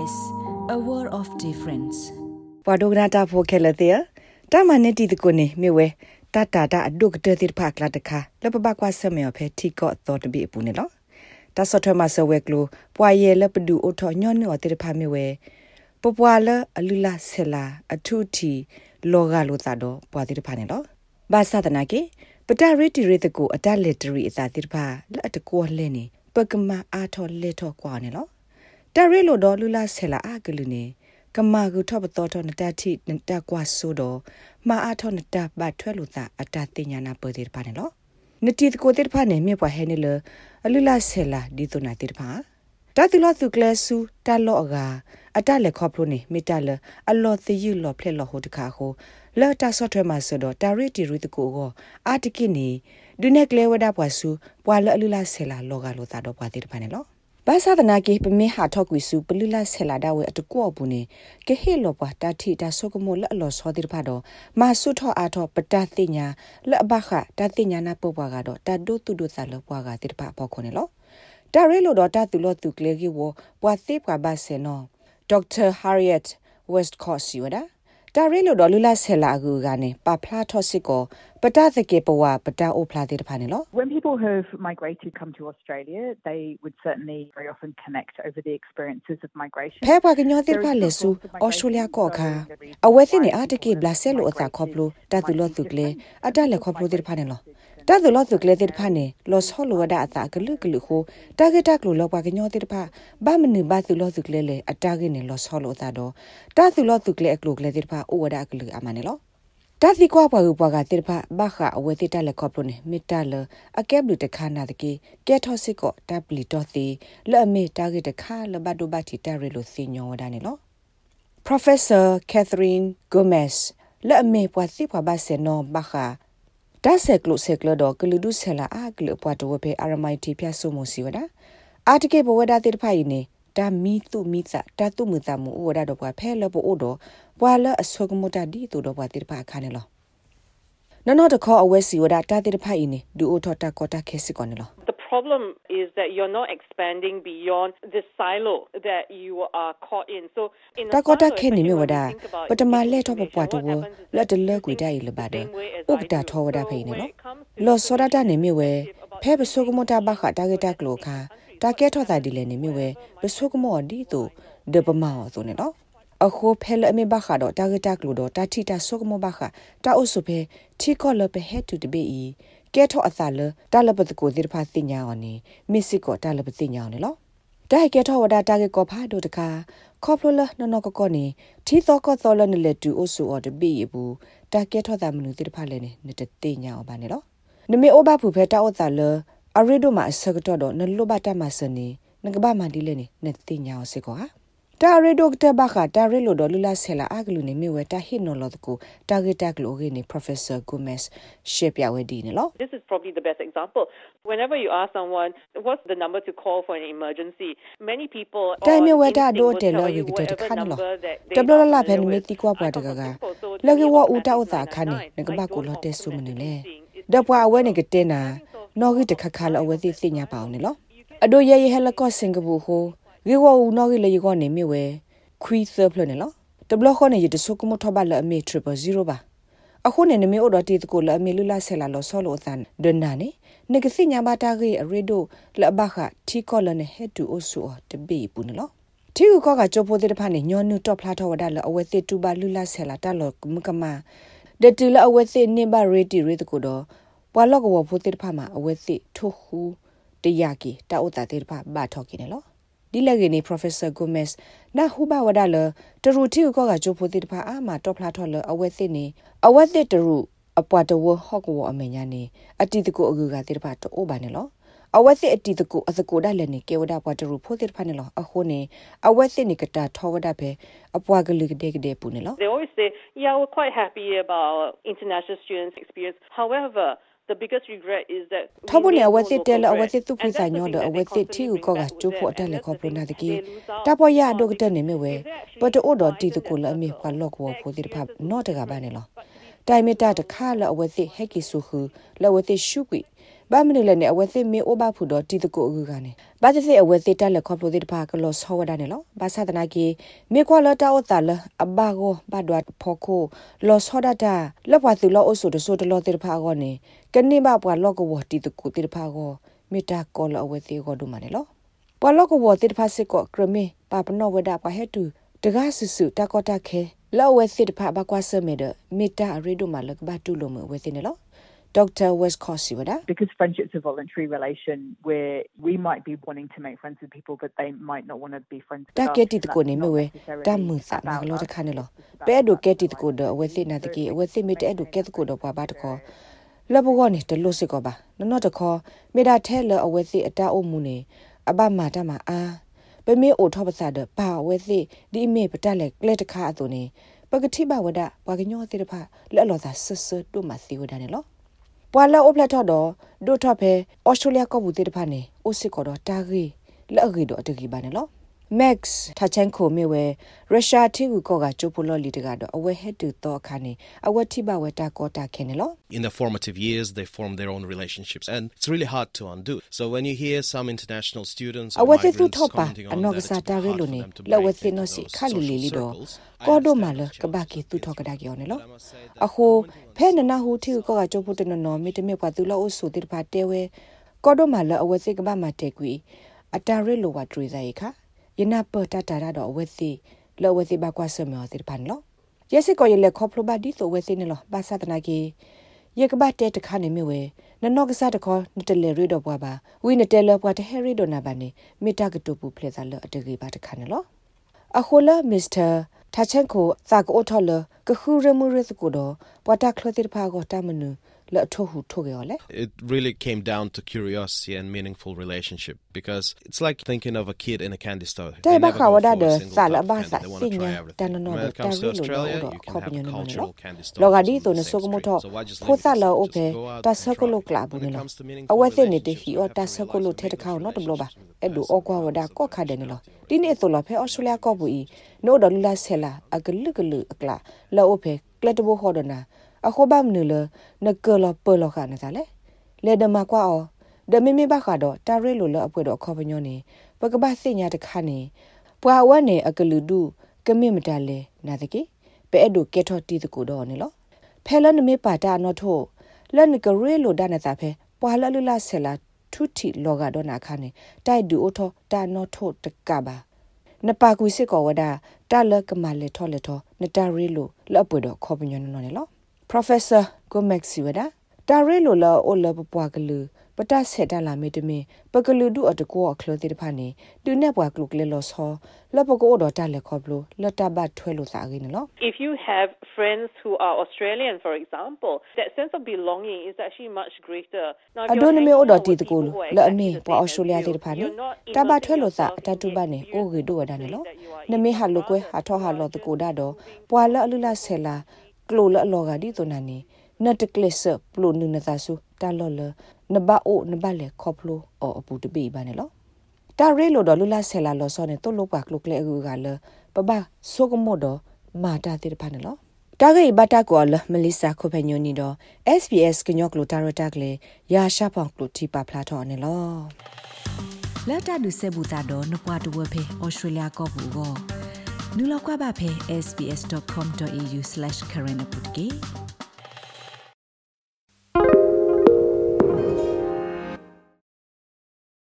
SBS a world of difference ပဒိုဂနာတာဖိုခဲလတဲ့တာမနဲ့တီတကိုနေမြေဝဲတတာတာအဒုကတဲ့တိဖာကလာတခါလပပကွာဆမေဖဲတီကော့တော်တပိပူနေလောတာဆော့ထမဆဝဲကလိုပွာရဲလပဒူအိုထောညောနောတိဖာမြေဝဲပပွာလအလူလာဆလာအထုတီလောဂလိုတာတော့ပွာတိဖာနေလောဘာသာတနာကေပတရတီရတကိုအတလက်တရီအသာတိဖာလက်တကောလဲနေပကမအာထောလက်ထောကွာနေလော တရဲလိုတော့လူလာဆလာအကလူနေကမာကူထော့ပတော်ထောနတတိနတကွာဆိုတော့မာအထောနတဘတ်ထွဲလို့တာအတသိညာနာပေါ်တဲ့ပါနေလို့နတိတကိုတဲ့ဖာနေမြေပွားဟဲနေလအလူလာဆလာဒီတုနာတဲ့ဖာတတိလောသူကလဆူတလောအကအတလက်ခေါပလို့နေမိတလအလောသယူလောဖလက်လောဟိုတခါဟိုလော်တာဆော့ထွဲမှာဆိုတော့တာရီတီရီတကိုကိုအာတကိနေဒုနေကလေဝဒပွားစုပွာလအလူလာဆလာလောကလောတာတော့ပွားတဲ့ဖာနေလို့ ဘာသာဒနာကေပမေဟာထောက်ကွီစုပလူလာဆလာဒါဝဲအတကောဘူးနေကေဟေလောပွားတာထီတာဆုကမိုလအလောစောတိဖာတော့မာဆုထောအားထောပတသိညာလက်ဘခတာသိညာနာပုတ်ပွားကတော့တာဒုတုဒုသလောပွားကတိဖာပေါ့ခွန်နေလောတာရဲလိုတော့တာသူလောသူကလေကြီးဝပွားသေးပွားပါစေနော်ဒေါက်တာဟာရီယက်ဝက်စ်ကော့စီဝဒါတာရီလိုတော့လူလာဆဲလာကူကနေပပလာထော့စစ်ကိုပတသကေပဝပတအိုဖလာတဲ့တဖာနေလို့ When people have migrated come to Australia they would certainly very often connect over the experiences of migration ဖဲပါကညောတဲ့ဖာလေဆူဩစတြေးလျကောခါအဝဲသိနေအတကေဘလာဆဲလိုအသာခေါပလိုတတူလို့သူကလေအတလက်ခေါပလိုတဲ့ဖာနေလို့တတ်သလောသူကလေတဲ့ဖာနေလောဆောလိုဝဒအတာကလုကလုခိုတာဂက်တက်လိုလောက်ပါကညောတဲ့ဖာဘာမနဘာသူလောသူကလေလေအတာဂက်နေလောဆောလိုတာတော့တတ်သူလောသူကလေအကလုကလေတဲ့ဖာအိုဝဒကလုအမနေလော တသီကွာပွားပွားကတိဖာဘခအဝဲတိတလက်ခေါပလိုနေမီတလအကဲဘလူတခါနာတကေကဲထောစစ်ကောတပ်ပလီတော်သီလက်အမေတာဂက်တခါလဘတ်ဒိုဘတ်တီတရလိုစီညောဝဒနေလော Professor Catherine Gomez လက်အမေပွားစီပွားဘာစေနောဘခဒါဆက်ကလုဆက်ကလတော့ကလူဒုဆလာအကလပွားတော့ဖေအာရမိုင်တီပြဆုမစီဝဒအာတကေဘဝဒတိတဖိုင်နေ ဒါမီတုမီစာတတုမူတာမူဝဒတော့ပွားဖဲလဘအိုတော့ပွာလအဆုကမတာဒီတူတော့ပွားတိတဖာခါနေလောနော်နော်တခေါ်အဝဲစီဝဒတာတိတဖိုင်နေဒူအိုထတာကောတာခဲစီကောနေလော problem is that you're not expanding beyond the silo that you are caught in so in ta ko ta khe ni me wada patama le to pwa to wo la de le gwi dai le ba de uk ta tho wada phai ni lo lo so da ta ni me we phe ba so ko mo ta ba kha ta ge ta klo kha ta ke tho ta di le ni me we ba so ko mo di to de pa ma so ne lo အခုဖဲလအမေဘခါတော့တာဂက်တာကလိုတော့တာတီတာဆုကမဘခါတာအုစုဖဲထီကောလပဟက်တူတဘေဤကဲထော့အသလတာလပတကိုဒီဖာစညာအောင်နေမစ်စစ်ကိုတာလပစညာအောင်နော်တိုက်ကဲထော့ဝဒတာကကောဖာဒိုတကာခေါပလလနနကကောနေထီသောကောသောလနလက်တူအိုဆူအော်တပိရဘူးတာကဲထော့တာမနုတိဖာလဲနေနတတိညာအောင်ပါနေတော့နမေအိုဘဖူဖဲတာအောသလ အရီဒိုမအစကတော့နလောဘတာမစနေငကဘာမဒီလဲနေနတိညာအောင်စစ်ကောဟာတာရီဒိုကတဘခတာရီလိုဒလူလာဆဲလာအကလူနေမြဝတာဟိနိုလောတကိုတာဂက်တက်လိုဂေနေ professor gomez ရှေပြဝဒီနေလော This is probably the best example whenever you ask someone what's the number to call for an emergency many people တိုင်မြဝတာဒိုတဲလောဂေကတခါနလောတဘလလာဖဲနေတီကွာပွားတကကလောဂေဝဥတာဥတာခါနေငကဘကိုလောတဲဆုမနေလေဒပွားအဝဲနေကတဲနာ နော်ဂေတခါခါလောအဝဲသိစညာပါအောင်နေလောအဒိုရဲရဲဟဲလကောစင်ကာပူဟိုရေဝဦးနော်ကြီးလေကောနေမြဝဲခွီးသဖလနေလောတဘလခေါနေရတဆုကမထဘလအမေ000ပါအခုနေနမေဩဒတီတကိုလအမေလူလာဆဲလာလောဆောလောအသန်ဒန်နာနေနဂစီညာဘာတာကြီးအရီဒိုလဘခတီကောလနေဟက်တူအိုဆူတဘေပူနလောတီကူကောကချိုပိုတဲ့ဖာနေညောနုတော့ဖလာတော့ဝဒါလအဝဲစစ်တူပါလူလာဆဲလာတလောကမကမဒတူလအဝဲစစ်နေပါရီတီရီတကိုတော့ ဘွာလော့ကဝဖိုတဲ့ဖာမှာအဝဲစစ်ထိုဟူတရကီတာဥတာတဲ့ဖာဘာထောက်ကိနေလောဒီလကနေ professor gomez နာဟူဘဝဒါလတရူတီကောကဂျိုဖိုတိတဖာအာမတော့ဖလာထော်လအဝဲသစ်နေအဝဲသစ်တရူအပွားတဝဟော့ကဝအမေညာနေအတီတကူအကူကတိတဖာတော့ဘာနေလောအဝက်စစ်အတီတကူအစကိုဒါလည်းနေကေဝဒါပွားတရူဖိုတိတဖာနေလောအခုနေအဝက်စစ်နေကတာထောဝဒါပဲအပွားကလေးကတဲ့ကတဲ့ပူနေလော They always say yeah we're quite happy about international students experience however the biggest regret is that ထဘနေအဝတ်စစ်တဲလအဝတ်စစ်သူဖိစာညောဒအဝတ်စစ်တီကိုကကျိုးဖို့တက်လက်ခေါပလနာတကီတပေါ်ရဒုကတဲ့နေမြဝဲပတအိုတော်တီတကိုလအမေခွာလော့ကောဖိုဒီဖပ်နော့တကဘာနေလောတိုင်မီတာတခါလအဝတ်စစ်ဟက်ကီဆူခူလဝတ်စစ်ရှုကွီ ဘာမနီလည်းနဲ့အဝဲသိမေအိုဘာဖူတော့တီတကိုအကူကနေဘာသစ်အဝဲသိတက်လက်ခေါပလိုတိတဖာကလောဆောဝဒနေလောဘာသာတနာကီမေကွာလတာအတာလအဘာကိုဘာဒွတ်ဖောခိုလောဆောဒတာလက်ပွားသူလောအဆုတဆိုတလောတိတဖာကောနေကနေဘပွားလောကဝတီတကိုတိတဖာကောမေတာကောလအဝဲသိကောဒုမနေလောပွာလောကဝတိတဖာစစ်ကောကရမေပါပနောဝဒပွားဟဲတူတကားဆူဆူတကောတခဲလောဝဲစစ်တဖာဘကွာဆမေဒမေတာရီဒုမလကဘတူလိုမဝဲသိနေလော Dr. West Cossey wada because friendship's a voluntary relation where we might be wanting to make friends with people but they might not want to be friends with ta us. ke ti and ko that's ne me not we necessarily ta mu sa na about lo ta us, khane lo it's about pe do ke ti our ko do we si na lives. ti ki So we si me te do ke maintaining ko do pa ba ta ko friendships la bo go ne te lo si ko ba no no ta ko me da the le we si ata o mu ne aba ma ta ma a pe me o tho ba sa de ba we si di me pa ta le kle ta kha a to ne ပကတိဘဝဒဘကညောတိတဖလက်လောသာဆဆတို့မစီဝဒနေလော ပွာလာအိုပလက်တော့ဒိုထဖဲဩစတြေးလျကဘူတိတဖနေအိုစစ်ကောတာဂီလက်အဂီတော့အတဂီပါနေလော Max Tachenko mewe Russia ti ku ko ga chopulo li de ga do awe head to to khane awe ti ba we ta ko ta khene lo in their formative years, they form their own relationships, and it's really hard to undo. So when you hear some international students or awe te tu migrants to pa commenting on ano that, ga it's sa a bit ta re hard lo for ne them to la we break te no into si those kha li li social li do circles. I ko do understand ma the le ka ba challenges ki of tu being to ka da gi ne lo But I must say that a ho commenting on phe this na na hu ti ko ga chopu te no no mi te me pa tu lo o su te pa te we ko do ma le awe se ka ba ma te kwi ata re lo wa tru za yi kha yena pa ta ta da do awe se lo we se ba kwa se me o te pan lo yesi ko ye le kho plo ba di so we se ne lo ba sa ta na ki ယေကဘတ်တဲ့တခါနေမြဝဲနနော့ကစားတခေါနတလေရီတော့ပွားပါဝိနတဲလပွားတဲ့ဟဲရီဒိုနာဘာနေမိတာကတူပူဖလက်စားလအတကြီးပါတခါနေလောအခုလာမစ္စတာတာချန်ကိုသာကောထော်လကခုရမှုရစကိုတော့ပွာတာခလတိဖာကိုတာမနု လအထောဟုထိုကေော်လေ It really came down to curiosity and meaningful relationship because it's like thinking of a kid in a candy store. They တဲဘ never ခါ go ဝ for ဒါ a ဒ single စာ type လ of ဘာ candy. စာ They စ want to ညာ try တ everything. နနော When ဒ it တာ comes ရီ to လို Australia, တော့ you ခေါပ can ည have နေမ a လော cultural candy store. လောကဒီ on ဆို the န same ဆုကမ street. ထော So why just ဖို limit စာ yourself? လောအ Just ဖေ go out တာ and ဆက try. လုကလာဘူး When it နော် comes to အ meaningful ဝဲစစ်နေတဲ့ relationships, ဟီ you အော် have တာ to ဆကလု realize ထဲတ that ခေါ making နော်တဘလပါ relationships with the အဲ့ဒူ person အောကွာဝဒါကော့ခါတယ်နော်ဒီနေ့ဆိုလဖဲအော်စတြေးလျကောဘူးဤနိုဒလလာဆဲလာအကလုကလုအကလာလောအဖေကလတ်တဘခေါ်ဒနာအခုဘမ်နူလနကလပလခါနတာလေလေဒမကွာအောဒမီမီဘခါတော့တာရဲလိုလအပွဲတော့ခေါ်ပညောနေပကပစညာတခါနေပွာဝတ်နေအကလူဒူကမိမတလဲနာတကေပဲအဲ့ဒူကက်ထော်တီတကူတော့နေလောဖဲလနမေပါတာနော်ထို့လန်ကရဲလိုဒနာတာဖဲပွာလလလဆဲလာထုတီလောကတော့နာခါနေတိုက်ဒူအိုထောတာနော်ထို့တကပါနပါကွေစစ်ကောဝဒတာလကမလေထောလေထောနတာရီလိုလပွေတော့ခေါ်ပညောနော်နေလော Professor Gomex Siwada တာရဲလိုလောအိုလပပွားကလူပတဆက်တလာမေတမင်ပကလူဒုအတကောအခလတိတဖာနေတူနေပွားကလုကလေလောဆောလပကောတော့တလက်ခေါပလိုလတဘတ်ထွဲလို့စာရင်းနော် If you have friends who are Australian, for example, that sense of belonging is actually much greater. Now, if အ you're ဒိုနမေ hanging အို out တော့တီ with တကူ people who are လအ exactly မေ the ပွာ same အော်စတြေးလျ as တိ you, တဖာနေ you're not တဘထွဲ immersing လို့စာ yourself အတတူပါနေ in the အိုဂေဒိုဝဒနေ experiences လော that you are န in, မေဟာလုကွဲ rather ဟာထောဟာလောတ than ကူဒါတော့ moving ပွာလအလူလာဆဲလာ ကလိုလအလောကဒီတိုနာနေနတ်တကလစ်ပလိုနုနသာစုတာလောလနဘအိုနဘလေခေါပလိုအော်အပူတပိပါနေလောတာရဲလိုတော့လူလာဆဲလာလောစောနေတိုလိုပါကလုကလေအကူကလပပဆိုကမို့တော့မာတာတိတဖာနေလောတာဂိဘတာကောလမလီဆာခိုဖညိုနီတော့ SBS ကညောကလိုတာရတာကလေရာရှာဖောင်ကလိုတီပါဖလာတော့နေလောလတ်တာဒုဆေဘူတာတော့နပွားတဝဖေဩစတြေးလျကောဘူးကော နူလောက်ကွာပါဖေ sbs.com.au/current update